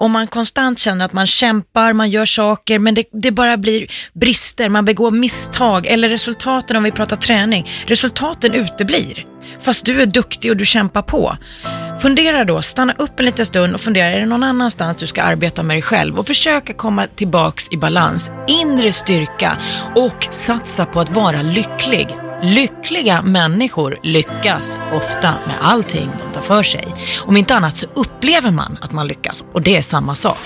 om man konstant känner att man kämpar, man gör saker, men det, det, bara blir brister, man begår misstag eller resultaten om vi pratar träning, resultaten uteblir. Fast du är duktig och du kämpar på. Fundera då, stanna upp en liten stund och fundera, är det någon annanstans du ska arbeta med dig själv? Och försöka komma tillbaks i balans, inre styrka och satsa på att vara lycklig. Lyckliga människor lyckas ofta med allting de tar för sig. Om inte annat så upplever man att man lyckas och det är samma sak.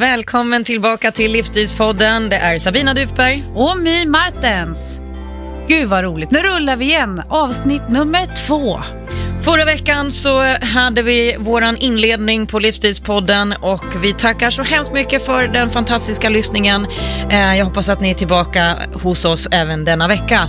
Välkommen tillbaka till Livstidspodden. Det är Sabina Dufberg. Och My Martens. Gud vad roligt. Nu rullar vi igen. Avsnitt nummer två. Förra veckan så hade vi våran inledning på Livstidspodden och vi tackar så hemskt mycket för den fantastiska lyssningen. Eh, jag hoppas att ni är tillbaka hos oss även denna vecka.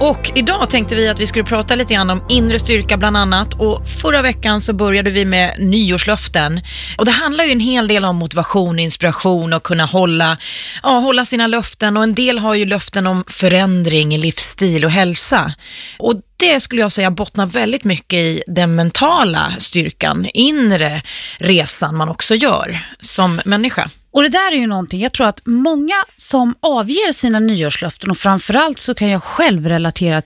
Och idag tänkte vi att vi skulle prata lite grann om inre styrka bland annat och förra veckan så började vi med nyårslöften. Och det handlar ju en hel del om motivation, inspiration och kunna hålla, ja, hålla sina löften och en del har ju löften om förändring i livsstil och hälsa. Och det skulle jag säga bottnar väldigt mycket i den mentala styrkan, inre resan man också gör som människa. Och det där är ju någonting, jag tror att många som avger sina nyårslöften och framförallt så kan jag själv relatera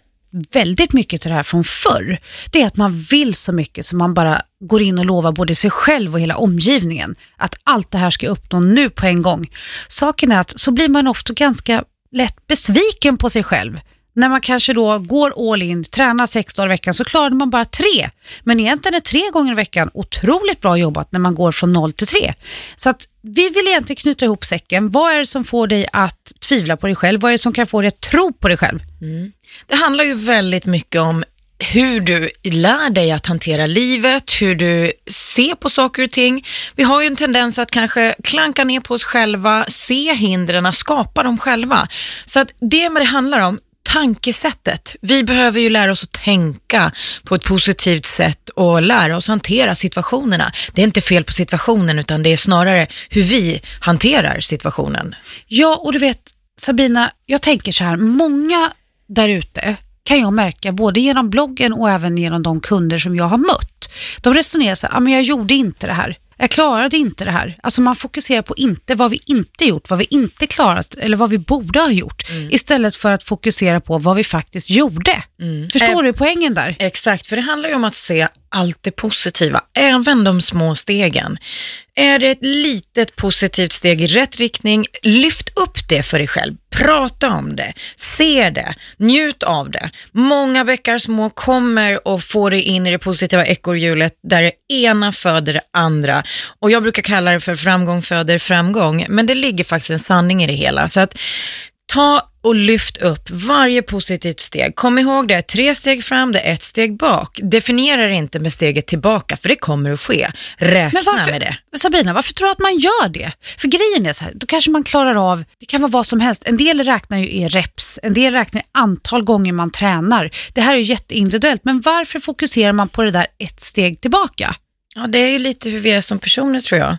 väldigt mycket till det här från förr. Det är att man vill så mycket så man bara går in och lovar både sig själv och hela omgivningen att allt det här ska uppnå nu på en gång. Saken är att så blir man ofta ganska lätt besviken på sig själv när man kanske då går all in, tränar sex dagar i veckan, så klarade man bara tre. Men egentligen är tre gånger i veckan otroligt bra jobbat när man går från noll till tre. Så att vi vill egentligen knyta ihop säcken. Vad är det som får dig att tvivla på dig själv? Vad är det som kan få dig att tro på dig själv? Mm. Det handlar ju väldigt mycket om hur du lär dig att hantera livet, hur du ser på saker och ting. Vi har ju en tendens att kanske klanka ner på oss själva, se hindren, skapa dem själva. Så att det vad det handlar om, tankesättet. Vi behöver ju lära oss att tänka på ett positivt sätt och lära oss hantera situationerna. Det är inte fel på situationen utan det är snarare hur vi hanterar situationen. Ja, och du vet Sabina, jag tänker så här, många där ute kan jag märka både genom bloggen och även genom de kunder som jag har mött. De resonerar så här, ah, men jag gjorde inte det här. Jag klarade inte det här. Alltså man fokuserar på inte vad vi inte gjort, vad vi inte klarat eller vad vi borde ha gjort. Mm. Istället för att fokusera på vad vi faktiskt gjorde. Mm. Förstår äh, du poängen där? Exakt, för det handlar ju om att se allt det positiva, även de små stegen. Är det ett litet positivt steg i rätt riktning, lyft upp det för dig själv. Prata om det, se det, njut av det. Många bäckar små kommer och får dig in i det positiva ekorrhjulet där det ena föder det andra. Och jag brukar kalla det för framgång föder framgång, men det ligger faktiskt en sanning i det hela. Så att ta och lyft upp varje positivt steg. Kom ihåg det, tre steg fram, det är ett steg bak. Definiera det inte med steget tillbaka, för det kommer att ske. Räkna varför, med det. Sabina, varför tror du att man gör det? För grejen är så här, då kanske man klarar av, det kan vara vad som helst. En del räknar ju i reps, en del räknar i antal gånger man tränar. Det här är ju jätteindividuellt, men varför fokuserar man på det där ett steg tillbaka? Ja, det är ju lite hur vi är som personer tror jag.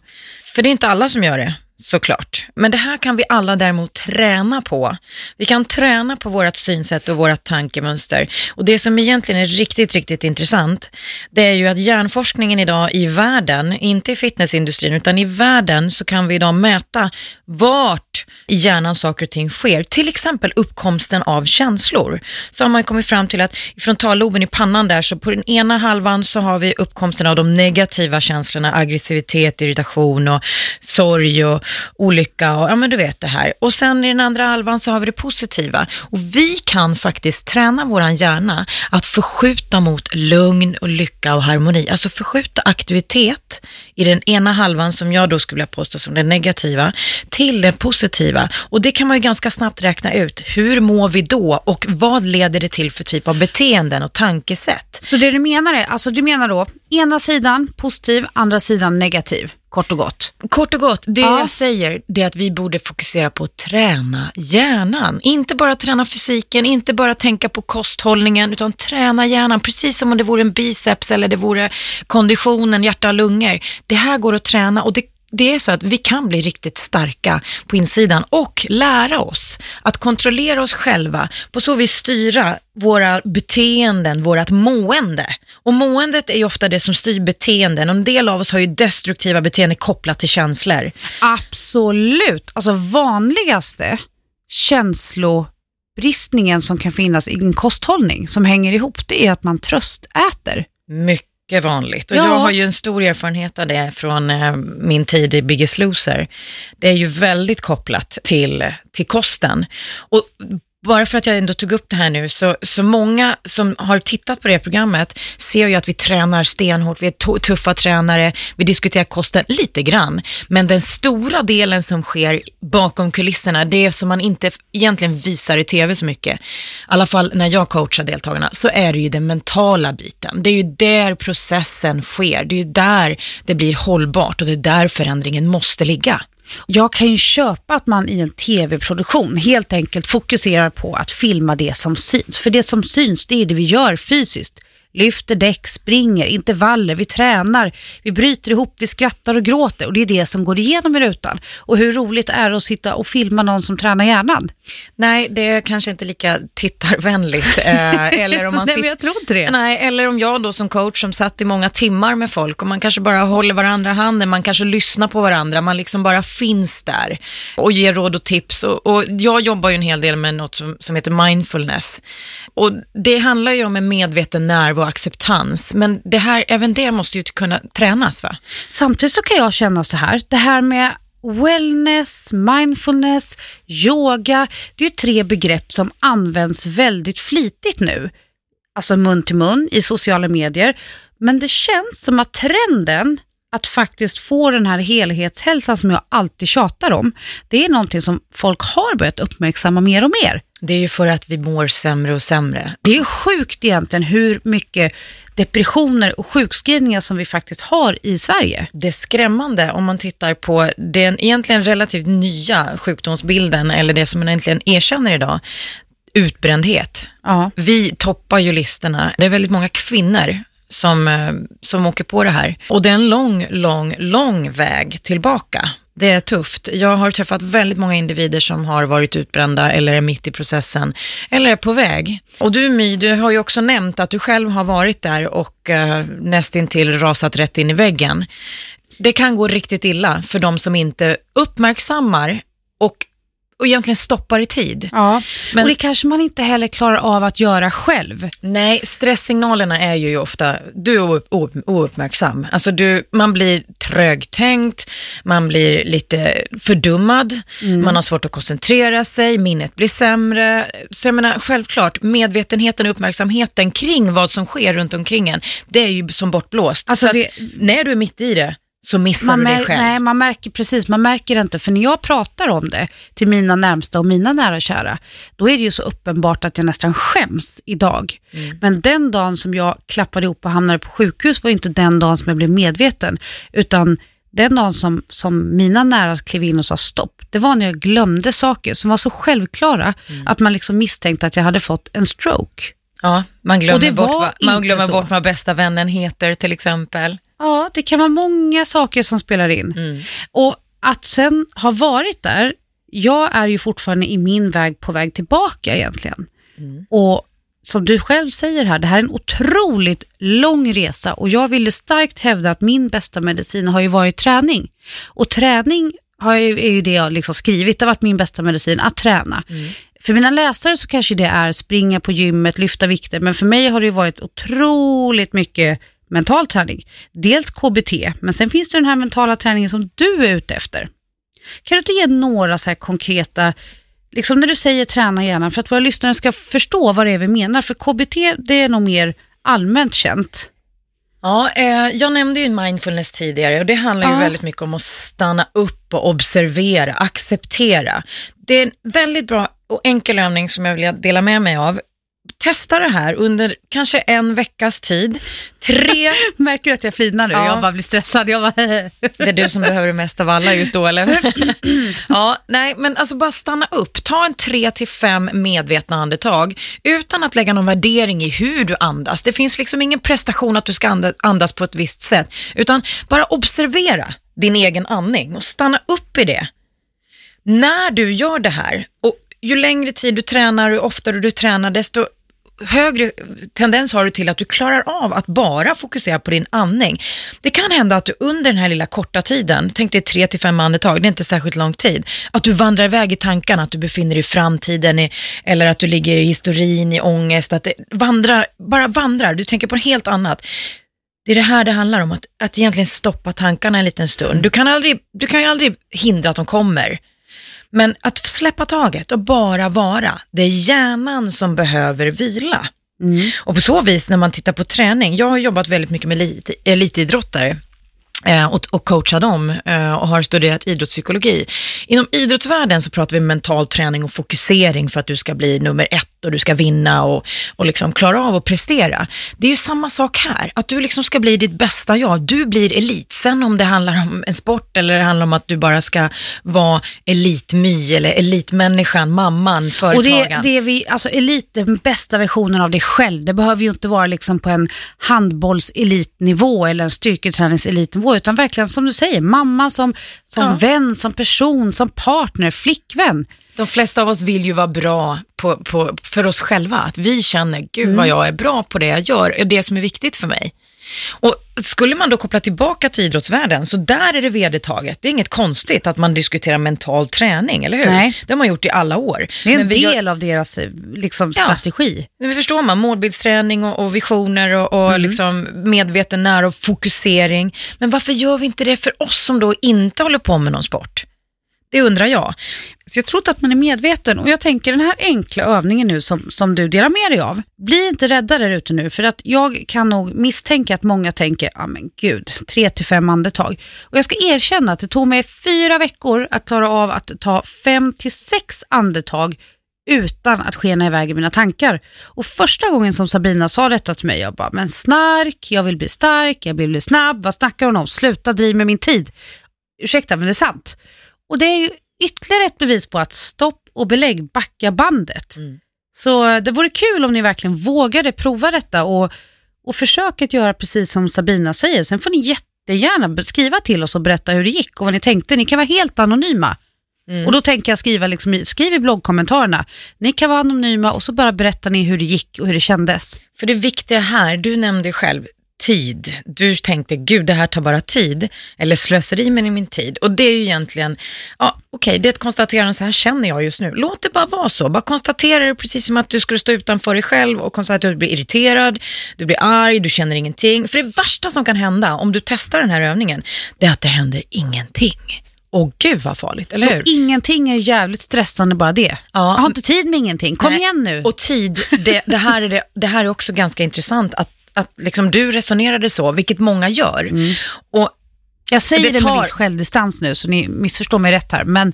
För det är inte alla som gör det såklart. Men det här kan vi alla däremot träna på. Vi kan träna på vårt synsätt och vårt tankemönster. Och det som egentligen är riktigt, riktigt intressant, det är ju att hjärnforskningen idag i världen, inte i fitnessindustrin, utan i världen så kan vi idag mäta vart i hjärnan saker och ting sker. Till exempel uppkomsten av känslor. Så har man kommit fram till att i frontalloben i pannan där, så på den ena halvan så har vi uppkomsten av de negativa känslorna, aggressivitet, irritation och sorg och olycka och ja men du vet det här. Och sen i den andra halvan så har vi det positiva. Och vi kan faktiskt träna våran hjärna att förskjuta mot lugn och lycka och harmoni. Alltså förskjuta aktivitet i den ena halvan som jag då skulle vilja påstå som den negativa till det positiva. Och det kan man ju ganska snabbt räkna ut. Hur mår vi då och vad leder det till för typ av beteenden och tankesätt? Så det du menar är, alltså du menar då ena sidan positiv, andra sidan negativ kort och gott. Kort och gott, det Ja. jag säger det är att vi borde fokusera på att träna hjärnan. Inte bara träna fysiken, inte bara tänka på kosthållningen, utan träna hjärnan, precis som om det vore en biceps eller det vore konditionen, hjärta och lungor. Det här går att träna och det det är så att vi kan bli riktigt starka på insidan och lära oss att kontrollera oss själva, på så vis styra våra beteenden, vårat mående. Och måendet är ju ofta det som styr beteenden. Och En del av oss har ju destruktiva beteenden kopplat till känslor. Absolut. Alltså vanligaste känslobristningen som kan finnas i en kosthållning som hänger ihop, det är att man tröstäter. Mycket vanligt. Och Ja. jag har ju en stor erfarenhet av det från eh, min tid i Biggest Loser. Det är ju väldigt kopplat till, till kosten. Och bara för att jag ändå tog upp det här nu, så, så många som har tittat på det programmet ser ju att vi tränar stenhårt, vi är tuffa tränare, vi diskuterar kosten lite grann. Men den stora delen som sker bakom kulisserna, det som man inte egentligen visar i tv så mycket, i alla fall när jag coachar deltagarna, så är det ju den mentala biten. Det är ju där processen sker, det är ju där det blir hållbart och det är där förändringen måste ligga. Jag kan ju köpa att man i en tv-produktion helt enkelt fokuserar på att filma det som syns. För det som syns, det är det vi gör fysiskt. Lyfter däck, springer, intervaller, vi tränar, vi bryter ihop, vi skrattar och gråter och det är det som går igenom i rutan. Och hur roligt är det att sitta och filma någon som tränar hjärnan? Nej, det är kanske inte lika tittarvänligt. Eh, eller om man Nej, men jag tror inte det. Nej, eller om jag då som coach som satt i många timmar med folk och man kanske bara håller varandra i handen, man kanske lyssnar på varandra, man liksom bara finns där och ger råd och tips. Och, och jag jobbar ju en hel del med något som, som heter mindfulness. Och det handlar ju om en medveten närvaro och acceptans, men det här, även det måste ju kunna tränas va? Samtidigt så kan jag känna så här, det här med wellness, mindfulness, yoga, det är ju tre begrepp som används väldigt flitigt nu. Alltså mun till mun i sociala medier. Men det känns som att trenden att faktiskt få den här helhetshälsan som jag alltid tjatar om, det är någonting som folk har börjat uppmärksamma mer och mer. Det är ju för att vi mår sämre och sämre. Det är sjukt egentligen hur mycket depressioner och sjukskrivningar som vi faktiskt har i Sverige. det är skrämmande om man tittar på den egentligen relativt nya sjukdomsbilden, eller det som man egentligen erkänner idag, utbrändhet. Ja. Vi toppar ju listorna. Det är väldigt många kvinnor som, eh, som åker på det här. Och det är en lång, lång, lång väg tillbaka. Det är tufft. Jag har träffat väldigt många individer som har varit utbrända eller är mitt i processen eller är på väg. Och du My, du har ju också nämnt att du själv har varit där och eh, nästintill rasat rätt in i väggen. Det kan gå riktigt illa för de som inte uppmärksammar och, och egentligen stoppar i tid. Ja, Men- och det kanske man inte heller klarar av att göra själv. Nej, stresssignalerna är ju ofta, du är ou- ou- ouppmärksam. Alltså du, man blir trögtänkt, man blir lite fördummad, man har svårt att koncentrera sig, minnet blir sämre. Så jag menar, självklart, medvetenheten och uppmärksamheten kring vad som sker runt omkring en, det är ju som bortblåst. Alltså, så att vi- när du är mitt i det, så missar Man, du dig själv. nej, man märker precis, man märker det inte. För när jag pratar om det till mina närmsta och mina nära och kära, då är det ju så uppenbart att jag nästan skäms idag. Mm. Men den dagen som jag klappade ihop och hamnade på sjukhus var inte den dagen som jag blev medveten, utan den dagen som, som mina nära klev in och sa stopp, det var när jag glömde saker som var så självklara Mm. att man liksom misstänkte att jag hade fått en stroke. Ja, man glömmer, bort, vad, man glömmer så. bort vad bästa vännen heter till exempel. Ja, det kan vara många saker som spelar in. Mm. Och att sen ha varit där, jag är ju fortfarande i min väg på väg tillbaka egentligen. Mm. Och som du själv säger här, det här är en otroligt lång resa och jag ville starkt hävda att min bästa medicin har ju varit träning. Och träning har ju, är ju det jag liksom skrivit, det har varit min bästa medicin, att träna. Mm. För mina läsare så kanske det är springa på gymmet, lyfta vikter, men för mig har det ju varit otroligt mycket mental träning. Dels KBT, men sen finns det den här mentala träningen som du är ute efter. Kan du inte ge några så här konkreta, liksom när du säger träna hjärnan, för att våra lyssnare ska förstå vad det är vi menar, för KBT det är nog mer allmänt känt. Ja, eh, jag nämnde ju mindfulness tidigare och det handlar ju Ja. väldigt mycket om att stanna upp och observera, acceptera. Det är en väldigt bra och enkel övning som jag vill dela med mig av. testa det här under kanske en veckas tid. Tre, Märker du att jag flinar nu? Ja. Jag bara blir stressad. Jag bara, det är du som behöver det mest av alla just då, eller ja, nej, men alltså bara stanna upp. Ta en tre till fem medvetna andetag utan att lägga någon värdering i hur du andas. Det finns liksom ingen prestation att du ska anda- andas på ett visst sätt, utan bara observera din egen andning och stanna upp i det. När du gör det här, och ju längre tid du tränar och ju oftare du tränar, desto högre tendens har du till att du klarar av att bara fokusera på din andning. Det kan hända att du under den här lilla korta tiden, tänk dig tre till fem andetag, det är inte särskilt lång tid, att du vandrar iväg i tankarna, att du befinner dig i framtiden i, eller att du ligger i historin, i ångest, att det vandrar, bara vandrar, du tänker på något helt annat. Det är det här det handlar om, att, att egentligen stoppa tankarna en liten stund. Du kan, aldrig, du kan ju aldrig hindra att de kommer. Men att släppa taget och bara vara, det är hjärnan som behöver vila. mm. Och på så vis när man tittar på träning, jag har jobbat väldigt mycket med elit, elitidrottare och, och coachar dem eh, och har studerat idrottspsykologi. Inom idrottsvärlden så pratar vi mental träning och fokusering för att du ska bli nummer ett och du ska vinna och, och liksom klara av att prestera. Det är ju samma sak här, att du liksom ska bli ditt bästa jag. Du blir elit. Sen om det handlar om en sport eller det handlar om att du bara ska vara elitmy eller elitmänniskan, mamman, Och företagaren. det, det är vi, alltså elit, den bästa versionen av dig själv. Det behöver ju inte vara liksom på en handbollselitnivå eller en styrketräningselitnivå, utan verkligen som du säger, mamma som, som Ja. vän, som person, som partner, flickvän. De flesta av oss vill ju vara bra på, på, för oss själva. Att vi känner, gud vad jag är bra på det jag gör, är det som är viktigt för mig. Och skulle man då koppla tillbaka till idrottsvärlden, så där är det vedertaget. Det är inget konstigt att man diskuterar mental träning, eller hur? Nej. Det har man gjort i alla år. Det är en vi gör- del av deras eh, liksom, Ja. strategi. Men vi förstår man, målbildsträning och, och visioner och, och liksom medveten när och fokusering. Men varför gör vi inte det för oss som då inte håller på med någon sport? Det undrar jag. Så jag tror inte att man är medveten och jag tänker den här enkla övningen nu som, som du delar med dig av, bli inte rädda där ute nu för att jag kan nog misstänka att många tänker, ja men gud, tre till fem andetag. Och jag ska erkänna att det tog mig fyra veckor att klara av att ta fem till sex andetag utan att skena iväg i mina tankar. Och första gången som Sabina sa detta till mig, jag bara, men snark, jag vill bli stark, jag vill bli snabb, vad snackar hon om? Sluta driv med min tid. Ursäkta, men det är sant. Och det är ju ytterligare ett bevis på att stopp och belägg, backa bandet. Mm. Så det vore kul om ni verkligen vågade prova detta och, och försöka att göra precis som Sabina säger. Sen får ni jättegärna skriva till oss och berätta hur det gick och vad ni tänkte. Ni kan vara helt anonyma. Mm. Och då tänker jag skriva, liksom, skriv i bloggkommentarerna. Ni kan vara anonyma och så bara berättar ni hur det gick och hur det kändes. För det viktiga här, du nämnde själv tid. Du tänkte, gud det här tar bara tid, eller slöseri med min tid. Och det är ju egentligen, ja okej, det är ett konstaterande, så här känner jag just nu. Låt det bara vara så, bara konstatera det precis som att du skulle stå utanför dig själv och konstatera att du blir irriterad, du blir arg, du känner ingenting. För det värsta som kan hända om du testar den här övningen, det är att det händer ingenting. Och gud vad farligt, eller hur? Och ingenting är jävligt stressande bara det. Ja. Jag har inte tid med ingenting. Kom Nej. igen nu. Och tid, det, det, här är det, det här är också ganska intressant att, att liksom du resonerade så, vilket många gör. Och Jag säger Det det, tar- med viss självdistans nu, så ni missförstår mig rätt här. Men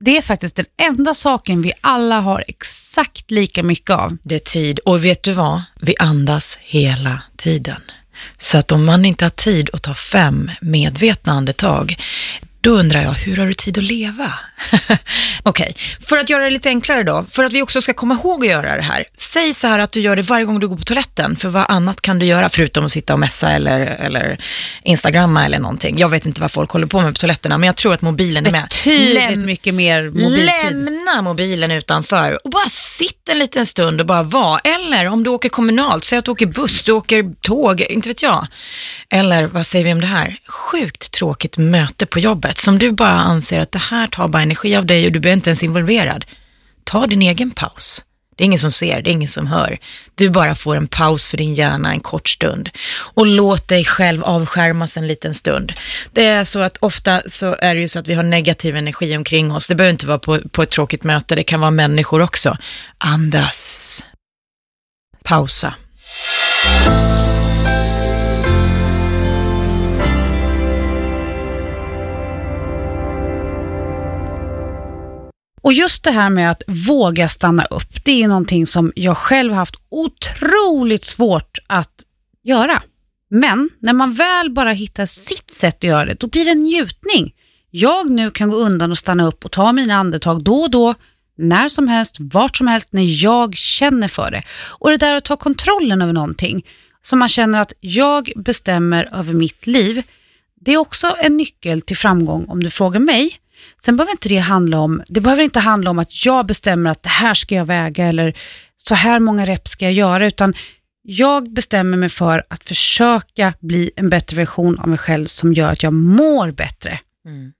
det är faktiskt den enda saken vi alla har exakt lika mycket av. det är tid. Och vet du vad? Vi andas hela tiden. Så att om man inte har tid att ta fem medvetna andetag, då undrar jag, hur har du tid att leva? Okej, för att göra det lite enklare då, för att vi också ska komma ihåg att göra det här. Säg så här att du gör det varje gång du går på toaletten, för vad annat kan du göra förutom att sitta och messa eller, eller instagramma eller någonting. Jag vet inte vad folk håller på med på toaletterna, men jag tror att mobilen är med. Betydligt Läm- mycket mer mobiltid. Lämna mobilen utanför och bara sitt en liten stund och bara vara. Eller om du åker kommunalt, säg att du åker buss, du åker tåg, inte vet jag. Eller vad säger vi om det här? Sjukt tråkigt möte på jobbet som du bara anser att det här tar bara energi av dig och du blir inte ens involverad. Ta din egen paus. Det är ingen som ser, det är ingen som hör. Du bara får en paus för din hjärna en kort stund. Och låt dig själv avskärmas en liten stund. Det är så att ofta så är det ju så att vi har negativ energi omkring oss. Det behöver inte vara på, på ett tråkigt möte, det kan vara människor också. Andas. Pausa. Och just det här med att våga stanna upp, det är ju någonting som jag själv haft otroligt svårt att göra. Men när man väl bara hittar sitt sätt att göra det, då blir det en njutning. Jag nu kan gå undan och stanna upp och ta mina andetag då och då, när som helst, vart som helst, när jag känner för det. Och det där att ta kontrollen över någonting, så man känner att jag bestämmer över mitt liv, det är också en nyckel till framgång om du frågar mig. Sen behöver inte det handla om, det behöver inte handla om att jag bestämmer att det här ska jag väga eller så här många rep ska jag göra, utan jag bestämmer mig för att försöka bli en bättre version av mig själv som gör att jag mår bättre. Mm.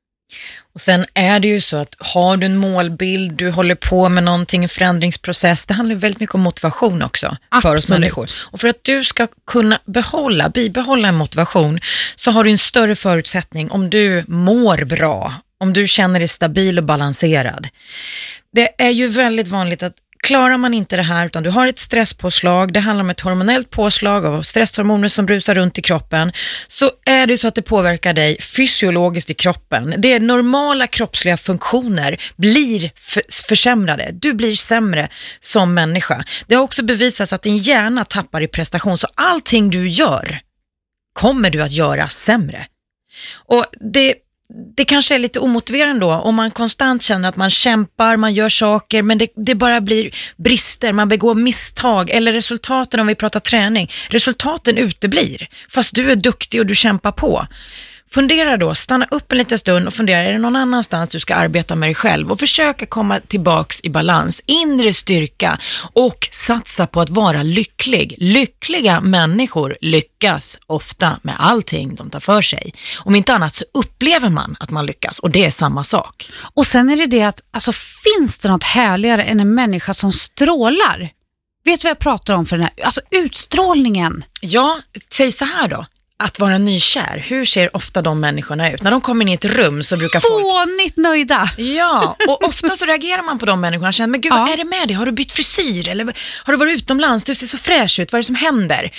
Och sen är det ju så att har du en målbild, du håller på med någonting, en förändringsprocess, det handlar väldigt mycket om motivation också Absolut. för oss människor. Och för att du ska kunna behålla, bibehålla en motivation, så har du en större förutsättning om du mår bra, om du känner dig stabil och balanserad. Det är ju väldigt vanligt att Klarar man inte det här utan du har ett stresspåslag, det handlar om ett hormonellt påslag av stresshormoner som brusar runt i kroppen, så är det så att det påverkar dig fysiologiskt i kroppen. Det är normala kroppsliga funktioner blir försämrade. Du blir sämre som människa. Det har också bevisats att din hjärna tappar i prestation, så allting du gör kommer du att göra sämre. Och det det kanske är lite omotiverande då, om man konstant känner att man kämpar, man gör saker, men det, det, bara blir brister, man begår misstag, eller resultaten, om vi pratar träning, resultaten uteblir, fast du är duktig och du kämpar på. Fundera då, stanna upp en liten stund och fundera, är det någon annanstans du ska arbeta med dig själv? Och försöka komma tillbaks i balans, inre styrka och satsa på att vara lycklig. Lyckliga människor lyckas ofta med allting de tar för sig. Om inte annat så upplever man att man lyckas och det är samma sak. Och sen är det det att, alltså finns det något härligare än en människa som strålar? Vet du vad jag pratar om för den här, alltså utstrålningen? Ja, säg så här då att vara nykär, hur ser ofta de människorna ut? När de kommer in i ett rum så brukar folk... Fånigt nöjda! Ja, och ofta så reagerar man på de människorna och känner, men gud ja. vad är det med dig? Har du bytt frisyr? Eller har du varit utomlands? Du ser så fräsch ut, vad är det som händer?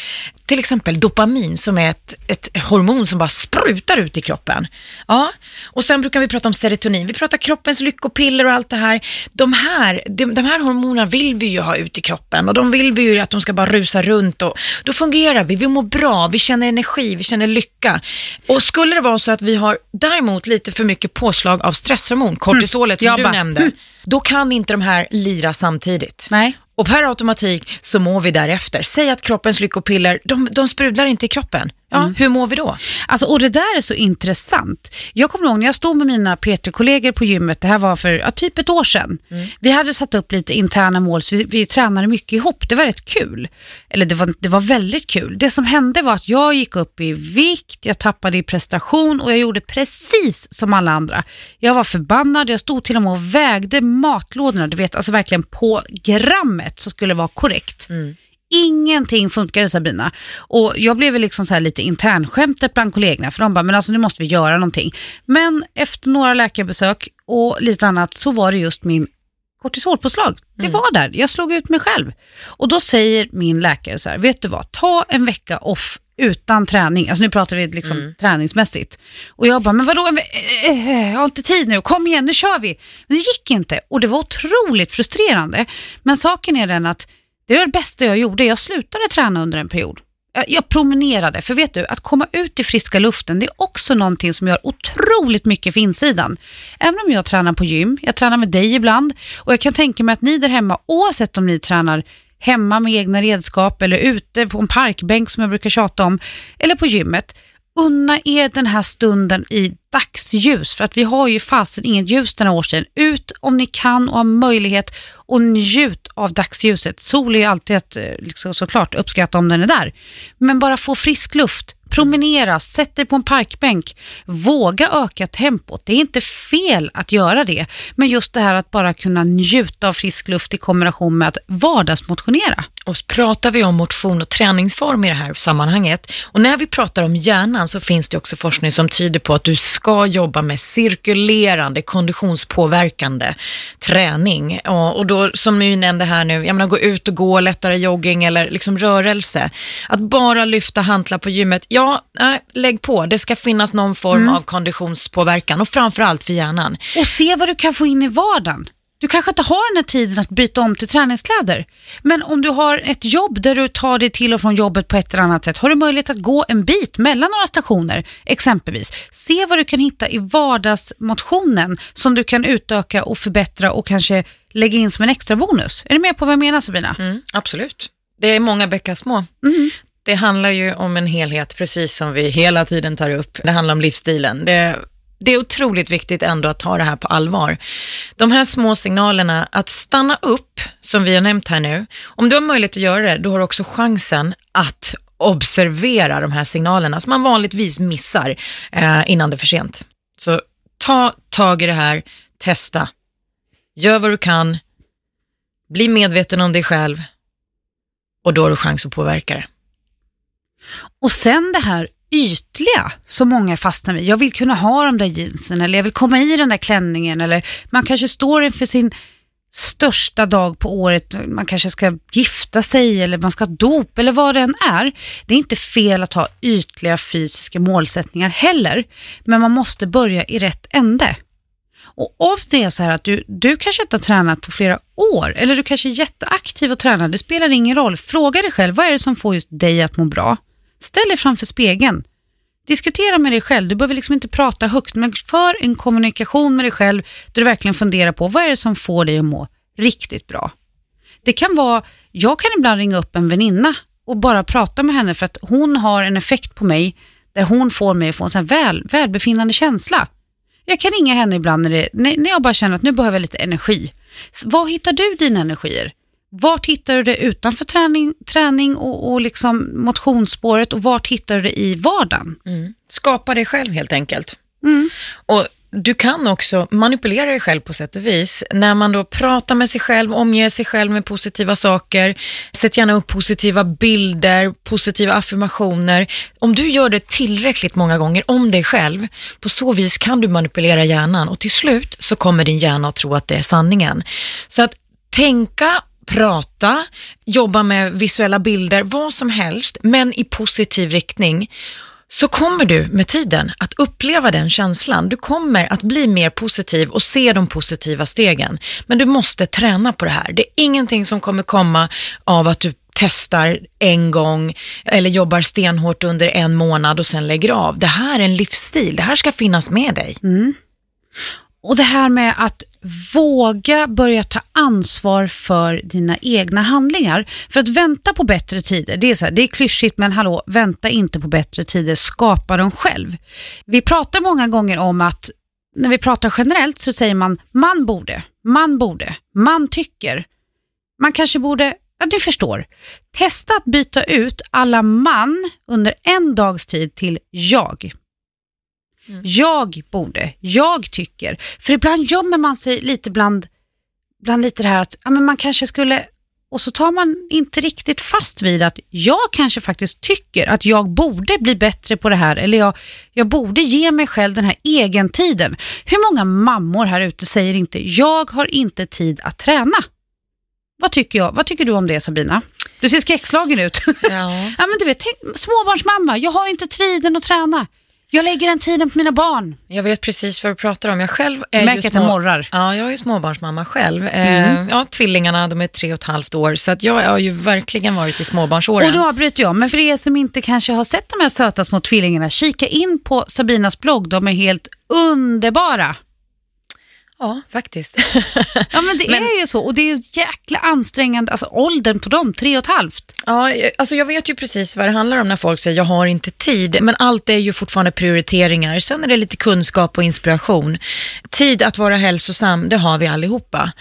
Till exempel dopamin som är ett, ett hormon som bara sprutar ut i kroppen. Ja, och sen brukar vi prata om serotonin, vi pratar kroppens lyckopiller och allt det här. De här, de, de här hormonerna vill vi ju ha ut i kroppen och de vill vi ju att de ska bara rusa runt och då fungerar vi, vi mår bra, vi känner energi, vi känner lycka. Och skulle det vara så att vi har däremot lite för mycket påslag av stresshormon, kortisolet mm, som du nämnde, mm. då kan inte de här lira samtidigt. Nej. Och per automatik så mår vi därefter. Säg att kroppens lyckopiller, de, de sprudlar inte i kroppen. Ja, mm. hur mår vi då? Alltså, och det där är så intressant. Jag kommer ihåg när jag stod med mina PT-kollegor på gymmet, det här var för ja, typ ett år sedan. Mm. Vi hade satt upp lite interna mål, så vi, vi tränade mycket ihop. Det var rätt kul. Eller det var, det var väldigt kul. Det som hände var att jag gick upp i vikt, jag tappade i prestation och jag gjorde precis som alla andra. Jag var förbannad, jag stod till och med och vägde matlådorna, du vet, alltså verkligen på grammet så skulle det vara korrekt. Mm. Ingenting funkade Sabina. Och jag blev liksom så här lite internskämtet bland kollegorna för de bara, men alltså nu måste vi göra någonting. Men efter några läkarbesök och lite annat så var det just min kortisolpåslag. Det mm. var där, jag slog ut mig själv. Och då säger min läkare så här, vet du vad, ta en vecka off utan träning. Alltså nu pratar vi liksom mm. träningsmässigt. Och jag bara, men vadå, eh, eh, jag har inte tid nu, kom igen, nu kör vi. Men det gick inte och det var otroligt frustrerande. Men saken är den att det var det bästa jag gjorde. Jag slutade träna under en period. Jag promenerade, för vet du, att komma ut i friska luften, det är också någonting som gör otroligt mycket för insidan. Även om jag tränar på gym, jag tränar med dig ibland och jag kan tänka mig att ni där hemma, oavsett om ni tränar hemma med egna redskap eller ute på en parkbänk som jag brukar tjata om, eller på gymmet, unna er den här stunden i dagsljus, för att vi har ju fasen inget ljus den här årstiden. Ut om ni kan och har möjlighet och njut av dagsljuset. Sol är ju alltid att eh, liksom, såklart uppskatta om den är där. Men bara få frisk luft, promenera, sätt dig på en parkbänk, våga öka tempot. Det är inte fel att göra det, men just det här att bara kunna njuta av frisk luft i kombination med att vardagsmotionera. Och så pratar vi om motion och träningsform i det här sammanhanget. Och när vi pratar om hjärnan så finns det också forskning som tyder på att du ska jobba med cirkulerande, konditionspåverkande träning. Och, då, som ni nämnde här nu, jag menar gå ut och gå, lättare jogging eller liksom rörelse. Att bara lyfta hantlar på gymmet, ja, nej, lägg på. Det ska finnas någon form mm. av konditionspåverkan och framförallt för hjärnan. Och se vad du kan få in i vardagen. Du kanske inte har den här tiden att byta om till träningskläder. Men om du har ett jobb där du tar dig till och från jobbet på ett eller annat sätt, har du möjlighet att gå en bit mellan några stationer exempelvis. Se vad du kan hitta i vardagsmotionen som du kan utöka och förbättra och kanske lägga in som en extra bonus. Är du med på vad jag menar Sabina? Mm, absolut. Det är många bäckar små. Mm. Det handlar ju om en helhet, precis som vi hela tiden tar upp. Det handlar om livsstilen. Det, det är otroligt viktigt ändå att ta det här på allvar. De här små signalerna, att stanna upp, som vi har nämnt här nu. Om du har möjlighet att göra det, då har du också chansen att observera de här signalerna som man vanligtvis missar eh, innan det är för sent. Så ta tag i det här, testa. Gör vad du kan, bli medveten om dig själv och då har du chans att påverka det. Och sen det här ytliga som många fastnar vid. Jag vill kunna ha de där jeansen eller jag vill komma i den där klänningen eller man kanske står inför sin största dag på året, man kanske ska gifta sig eller man ska ha dop eller vad det än är. Det är inte fel att ha ytliga fysiska målsättningar heller, men man måste börja i rätt ände. Och om det är så här att du, du kanske inte har tränat på flera år, eller du kanske är jätteaktiv och tränar, det spelar ingen roll. Fråga dig själv, vad är det som får just dig att må bra? Ställ dig framför spegeln. Diskutera med dig själv. Du behöver liksom inte prata högt, men för en kommunikation med dig själv där du verkligen funderar på vad är det som får dig att må riktigt bra. Det kan vara, jag kan ibland ringa upp en väninna och bara prata med henne för att hon har en effekt på mig där hon får mig att få en sån här väl, välbefinnande känsla. Jag kan ringa henne ibland när, det, när jag bara känner att nu behöver jag lite energi. Var hittar du dina energier? Vart hittar du det utanför träning, träning och, och liksom motionsspåret och vart hittar du det i vardagen? Mm. Skapa dig själv helt enkelt. Mm. Och du kan också manipulera dig själv på sätt och vis. När man då pratar med sig själv, omger sig själv med positiva saker, sätt gärna upp positiva bilder, positiva affirmationer. Om du gör det tillräckligt många gånger om dig själv, på så vis kan du manipulera hjärnan och till slut så kommer din hjärna att tro att det är sanningen. Så att tänka prata, jobba med visuella bilder, vad som helst, men i positiv riktning så kommer du med tiden att uppleva den känslan. Du kommer att bli mer positiv och se de positiva stegen. Men du måste träna på det här. Det är ingenting som kommer komma av att du testar en gång eller jobbar stenhårt under en månad och sen lägger av. Det här är en livsstil. Det här ska finnas med dig. Mm. Och det här med att våga börja ta ansvar för dina egna handlingar. För att vänta på bättre tider, det är, så här, det är klyschigt men hallå, vänta inte på bättre tider, skapa dem själv. Vi pratar många gånger om att när vi pratar generellt så säger man man borde, man borde, man tycker. Man kanske borde, ja du förstår. Testa att byta ut alla man under en dags tid till jag. Mm. Jag borde, jag tycker. För ibland gömmer man sig lite bland, bland lite det här att ja, men man kanske skulle, och så tar man inte riktigt fast vid att jag kanske faktiskt tycker att jag borde bli bättre på det här eller jag, jag borde ge mig själv den här egentiden. Hur många mammor här ute säger inte jag har inte tid att träna? Vad tycker, jag? Vad tycker du om det Sabina? Du ser skräckslagen ut. Ja. ja men du vet, tänk, småbarnsmamma, jag har inte tiden att träna. Jag lägger den tiden på mina barn. Jag vet precis vad du pratar om. Jag själv är Märker ju små... morrar. Ja, jag är småbarnsmamma själv. Eh, mm. ja, tvillingarna, de är tre och ett halvt år, så att jag har ju verkligen varit i småbarnsåren. Och då avbryter jag, men för er som inte kanske har sett de här söta små tvillingarna, kika in på Sabinas blogg. De är helt underbara. Ja, faktiskt. ja, men det men, är ju så. Och det är ju jäkla ansträngande, alltså åldern på dem, tre och ett halvt. Ja, alltså jag vet ju precis vad det handlar om när folk säger jag har inte tid. Men allt är ju fortfarande prioriteringar. Sen är det lite kunskap och inspiration. Tid att vara hälsosam, det har vi allihopa.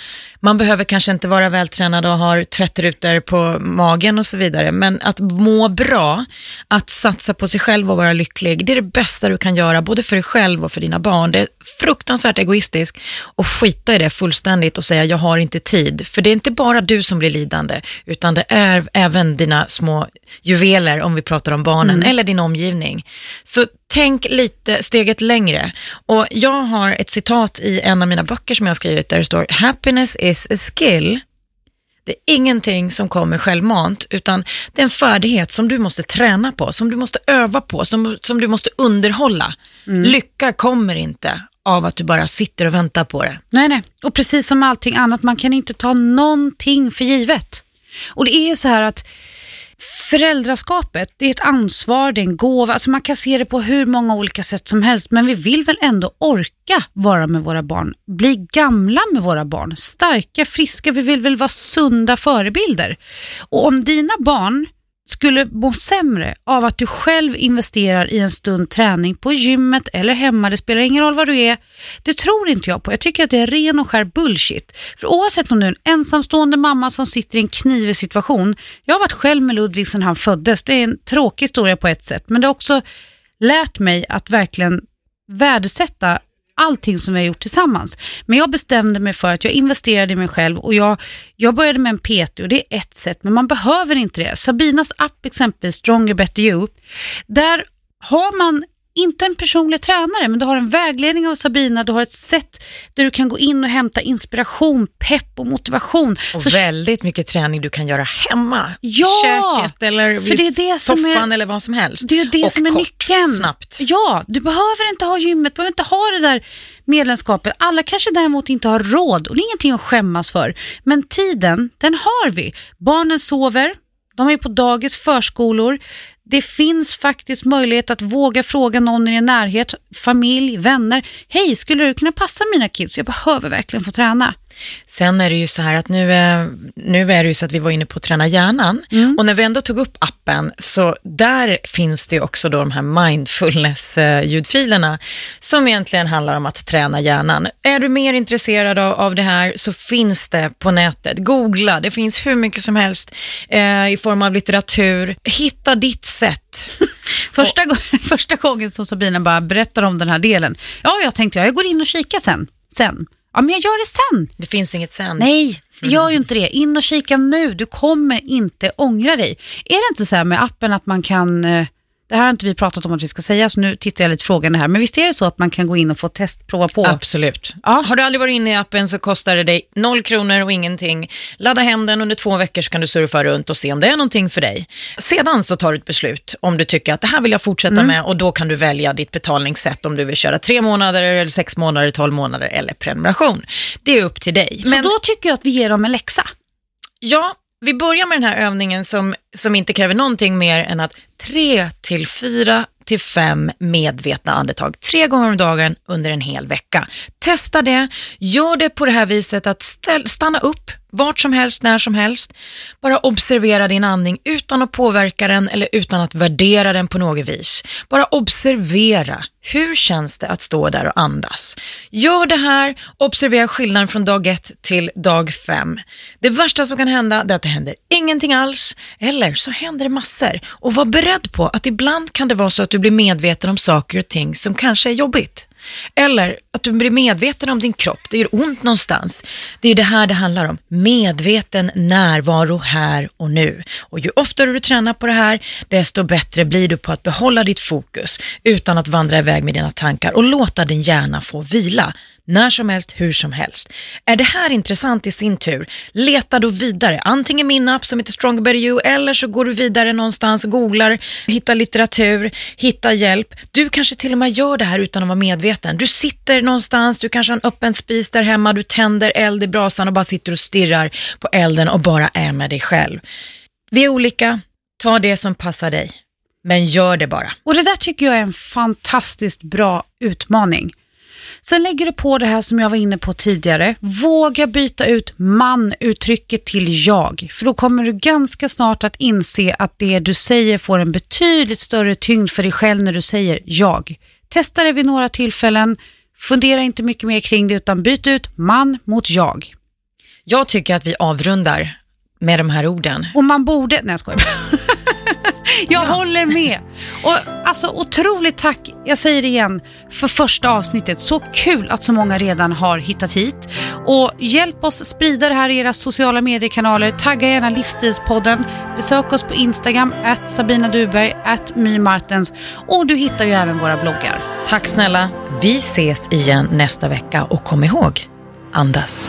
Man behöver kanske inte vara vältränad och ha tvättrutor på magen och så vidare. Men att må bra, att satsa på sig själv och vara lycklig, det är det bästa du kan göra, både för dig själv och för dina barn. Det är fruktansvärt egoistiskt och skita i det fullständigt och säga jag har inte tid. För det är inte bara du som blir lidande, utan det är även dina små juveler, om vi pratar om barnen, mm. eller din omgivning. Så tänk lite steget längre. Och jag har ett citat i en av mina böcker som jag har skrivit där det står Happiness is a skill. Det är ingenting som kommer självmant, utan det är en färdighet som du måste träna på, som du måste öva på, som, som du måste underhålla. Mm. Lycka kommer inte av att du bara sitter och väntar på det. Nej, nej. Och precis som allting annat, man kan inte ta någonting för givet. Och det är ju så här att föräldraskapet, det är ett ansvar, det är en gåva. Alltså man kan se det på hur många olika sätt som helst, men vi vill väl ändå orka vara med våra barn, bli gamla med våra barn, starka, friska. Vi vill väl vara sunda förebilder. Och om dina barn skulle må sämre av att du själv investerar i en stund träning på gymmet eller hemma, det spelar ingen roll var du är. Det tror inte jag på. Jag tycker att det är ren och skär bullshit. För oavsett om du är en ensamstående mamma som sitter i en knivig situation. Jag har varit själv med Ludvig sedan han föddes. Det är en tråkig historia på ett sätt, men det har också lärt mig att verkligen värdesätta allting som vi har gjort tillsammans. Men jag bestämde mig för att jag investerade i mig själv och jag, jag började med en PT och det är ett sätt, men man behöver inte det. Sabinas app exempelvis, Stronger Better You, där har man inte en personlig tränare, men du har en vägledning av Sabina, du har ett sätt där du kan gå in och hämta inspiration, pepp och motivation. Och Så- väldigt mycket träning du kan göra hemma. Ja, köket eller för det är det som är- soffan eller vad som helst. Det är det och som är kort, nyckeln. snabbt. Ja, du behöver inte ha gymmet, du behöver inte ha det där medlemskapet. Alla kanske däremot inte har råd och det är ingenting att skämmas för. Men tiden, den har vi. Barnen sover, de är på dagis, förskolor. Det finns faktiskt möjlighet att våga fråga någon i din närhet, familj, vänner. Hej, skulle du kunna passa mina kids? Jag behöver verkligen få träna. Sen är det ju så här att nu, eh, nu är det ju så att vi var inne på att träna hjärnan Mm. och när vi ändå tog upp appen så där finns det också då de här mindfulness-ljudfilerna som egentligen handlar om att träna hjärnan. Är du mer intresserad av, av det här så finns det på nätet. Googla, det finns hur mycket som helst eh, i form av litteratur. Hitta ditt sätt. Första, gå- första gången som Sabina bara berättar om den här delen, ja, jag tänkte jag går in och kikar sen. sen. Ja, men jag gör det sen. Det finns inget sen. Nej, gör ju inte det. In och kika nu. Du kommer inte ångra dig. Är det inte så här med appen att man kan, eh, det här har inte vi pratat om att vi ska säga, så nu tittar jag lite frågande här, men visst är det så att man kan gå in och få testprova på? Absolut. Ja. Har du aldrig varit inne i appen så kostar det dig noll kronor och ingenting. Ladda hem den under två veckor så kan du surfa runt och se om det är någonting för dig. Sedan så tar du ett beslut om du tycker att det här vill jag fortsätta med och då kan du välja ditt betalningssätt om du vill köra tre månader eller sex månader, tolv månader eller prenumeration. Det är upp till dig. Så då tycker jag att vi ger dem en läxa. Ja, vi börjar med den här övningen som, som inte kräver någonting mer än att tre till fyra till fem medvetna andetag tre gånger om dagen under en hel vecka. Testa det, gör det på det här viset att ställ, stanna upp vart som helst, när som helst. Bara observera din andning utan att påverka den eller utan att värdera den på något vis. Bara observera. Hur känns det att stå där och andas? Gör det här, observera skillnaden från dag ett till dag fem. Det värsta som kan hända är att det händer ingenting alls, eller så händer det massor. Och var beredd på att ibland kan det vara så att du blir medveten om saker och ting som kanske är jobbigt. Eller att du blir medveten om din kropp, det gör ont någonstans. Det är det här det handlar om, medveten närvaro här och nu. Och ju oftare du tränar på det här, desto bättre blir du på att behålla ditt fokus utan att vandra iväg med dina tankar och låta din hjärna få vila. När som helst, hur som helst. Är det här intressant i sin tur, leta då vidare. Antingen min app som heter Stronger Better You eller så går du vidare någonstans, googlar, hittar litteratur, hittar hjälp. Du kanske till och med gör det här utan att vara medveten. Du sitter någonstans, du kanske har en öppen spis där hemma, du tänder eld i brasan och bara sitter och stirrar på elden och bara är med dig själv. Vi är olika, ta det som passar dig. Men gör det bara. Och det där tycker jag är en fantastiskt bra utmaning. Sen lägger du på det här som jag var inne på tidigare. Våga byta ut man-uttrycket till jag. För då kommer du ganska snart att inse att det du säger får en betydligt större tyngd för dig själv när du säger jag. Testa det vid några tillfällen. Fundera inte mycket mer kring det utan byt ut man mot jag. Jag tycker att vi avrundar med de här orden. Och man borde... Nej, jag skojar Jag Jag håller med. Och alltså otroligt tack, jag säger det igen, för första avsnittet. Så kul att så många redan har hittat hit. Och hjälp oss sprida det här i era sociala mediekanaler. Tagga gärna Livsstilspodden. Besök oss på Instagram, at Sabina Duberg, at My Martens. Och du hittar ju även våra bloggar. Tack snälla. Vi ses igen nästa vecka och kom ihåg, andas.